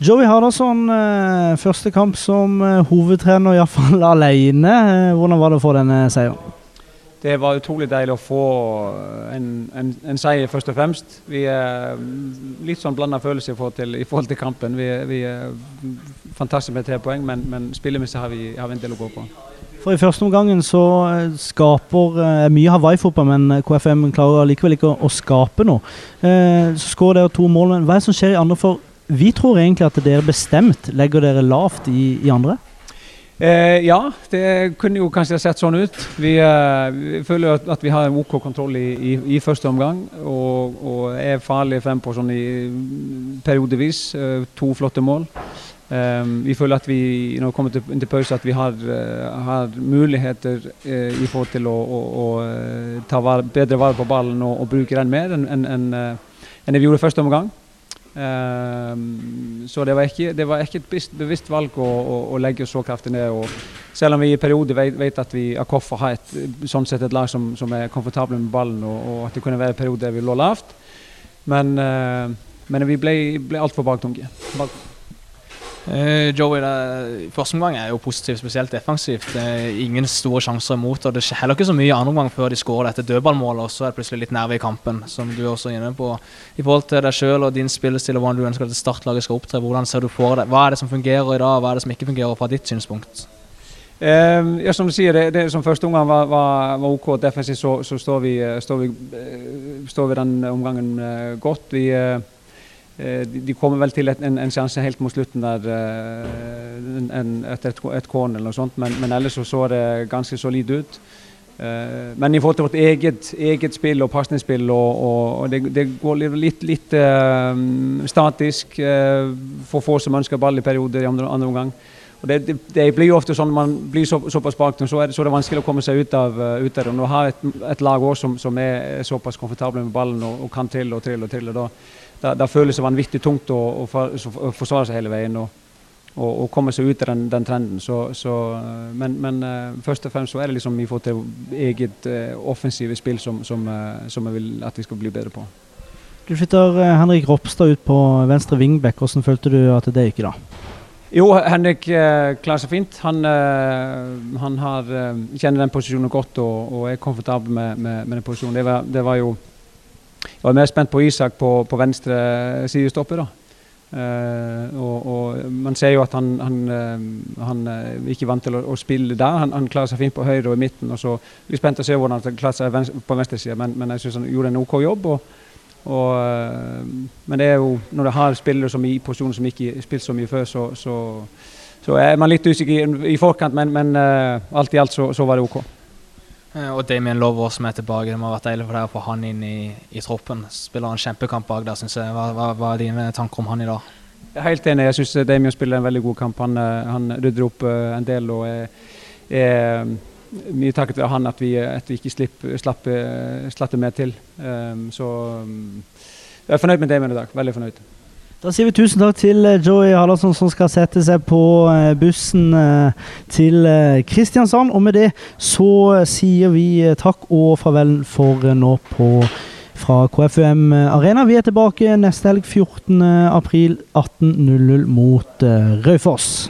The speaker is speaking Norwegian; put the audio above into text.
Joey Hardasson, eh, første kamp som eh, hovedtrener, iallfall alene. Eh, hvordan var det å få denne seieren? Det var utrolig deilig å få en, en, en seier, først og fremst. Vi er litt sånn blanda følelser i forhold til, i forhold til kampen. Vi, vi er fantastisk med tre poeng, men, men spillemessig har, vi, har vi en del å gå på. For I første omgangen så skaper mye Hawaii-fotball, men KFM klarer likevel ikke å, å skape noe. Eh, så skårer dere to mål, men hva er det som skjer i andre? For vi tror egentlig at dere bestemt legger dere lavt i, i andre? Eh, ja, det kunne jo kanskje sett sånn ut. Vi, eh, vi føler at, at, vi har OK kontroll i, i, i første omgang. Og, og, er farlige frempå sånn i periodevis. Eh, to flotte mål. Eh, vi føler at vi når vi kommer til, til pause at vi har, eh, har muligheter eh, i forhold til å, å, å ta var, bedre vare på ballen og, og bruke den mer enn en, en, en vi gjorde første omgang. Um, så det var, ikke, det var ikke, et bevisst valg å, å, å legge så kraftig ned. Og selv om vi i perioder vet, vet at vi Akoffa har et, sånn sett et lag som, som er komfortable med ballen, og, og, at det kunne være perioder der vi lå lavt. Men, uh, men vi ble, ble altfor baktunge. Bak Uh, Joey, det, Første omgang er jo positivt, spesielt defensivt. Det er ingen store sjanser imot. og Det skjer heller ikke så mye i andre omgang før de skårer dette dødballmålet, og så er det plutselig litt nerve i kampen, som du er også inne på. I forhold til deg sjøl og din spillestil og hvordan du ønsker at startlaget skal opptre, hvordan ser du for deg? Hva er det som fungerer i dag, hva er det som ikke fungerer fra ditt synspunkt? Uh, ja, Som du sier, det, det som første omgang var, var, var OK defensivt, så, så står, vi, står, vi, står, vi, den omgangen godt. Vi Eh, de, kommer vel til en, en sjanse helt mot slutten der eh, en, etter et, et corner eller noe sånt, men, men ellers så, så det ganske solid ut. Eh, men i forhold til vårt eget, eget spill og pasningsspill, og, og, og det, det, går litt, litt uh, statisk. Uh, for få som ønsker ball i perioder i andre, andre omgang. Og det, det, det, blir jo ofte sånn når man blir så, såpass baktom, så, så, er det vanskelig å komme seg ut av, uh, ut av det. Du har et, et lag også som, som, er såpass komfortable med ballen og, og kan trille og trille og trille, da, da, da føles det vanvittig tungt å, å, å, forsvare seg hele veien. og og, og komme seg ut av den, den trenden. Så, så, men, men uh, først og fremst så er det liksom vi får til eget uh, offensive spill som, som, uh, som, jeg vil at vi skal bli bedre på. Du flytter Henrik Ropstad ut på venstre wingback. Hvordan følte du at det gikk da? Jo, Henrik klarer seg fint. Han, han har, kjenner den posisjonen godt og, og er komfortabel med, med, med den posisjonen. Det var, det var jo jeg var mer spent på Isak på, på venstre sidestopper. og, og, Man ser jo at han, han, han er eh, ikke vant til å, å spille der. Han, klarer seg fint på høyre og i midten. og så er spent å se hvordan han klarer seg på venstresida, men, men jeg syns han gjorde en OK jobb. Og, og, uh, men det er jo når du har spillere som i posisjoner som ikke har spilt så mye før, så, så, så, er man litt usikker i, forkant, men, men alt i alt så, så var det OK. Eh, og Damien Lover som er tilbake. Det må ha vært deilig for deg å få han inn i, i troppen. Spiller en kjempekamp bak der, syns jeg. Hva, hva, hva, er dine tanker om han i dag? Jeg er helt enig. Jeg syns Damien spiller en veldig god kamp. Han, eh, han rydder opp eh, en del. og er, er mye takket være han at vi, at vi ikke slipp, slapp, slapp mer til. Um, så um, jeg er fornøyd med Damien i dag. Veldig fornøyd. Da sier vi tusen takk til eh, Joey Hallardsson som skal sette seg på eh, bussen eh, til Kristiansand. Og med det så sier vi takk og farvel for nå på fra KFUM Arena. Vi er tilbake neste helg 14. april 18.00 mot Raufoss.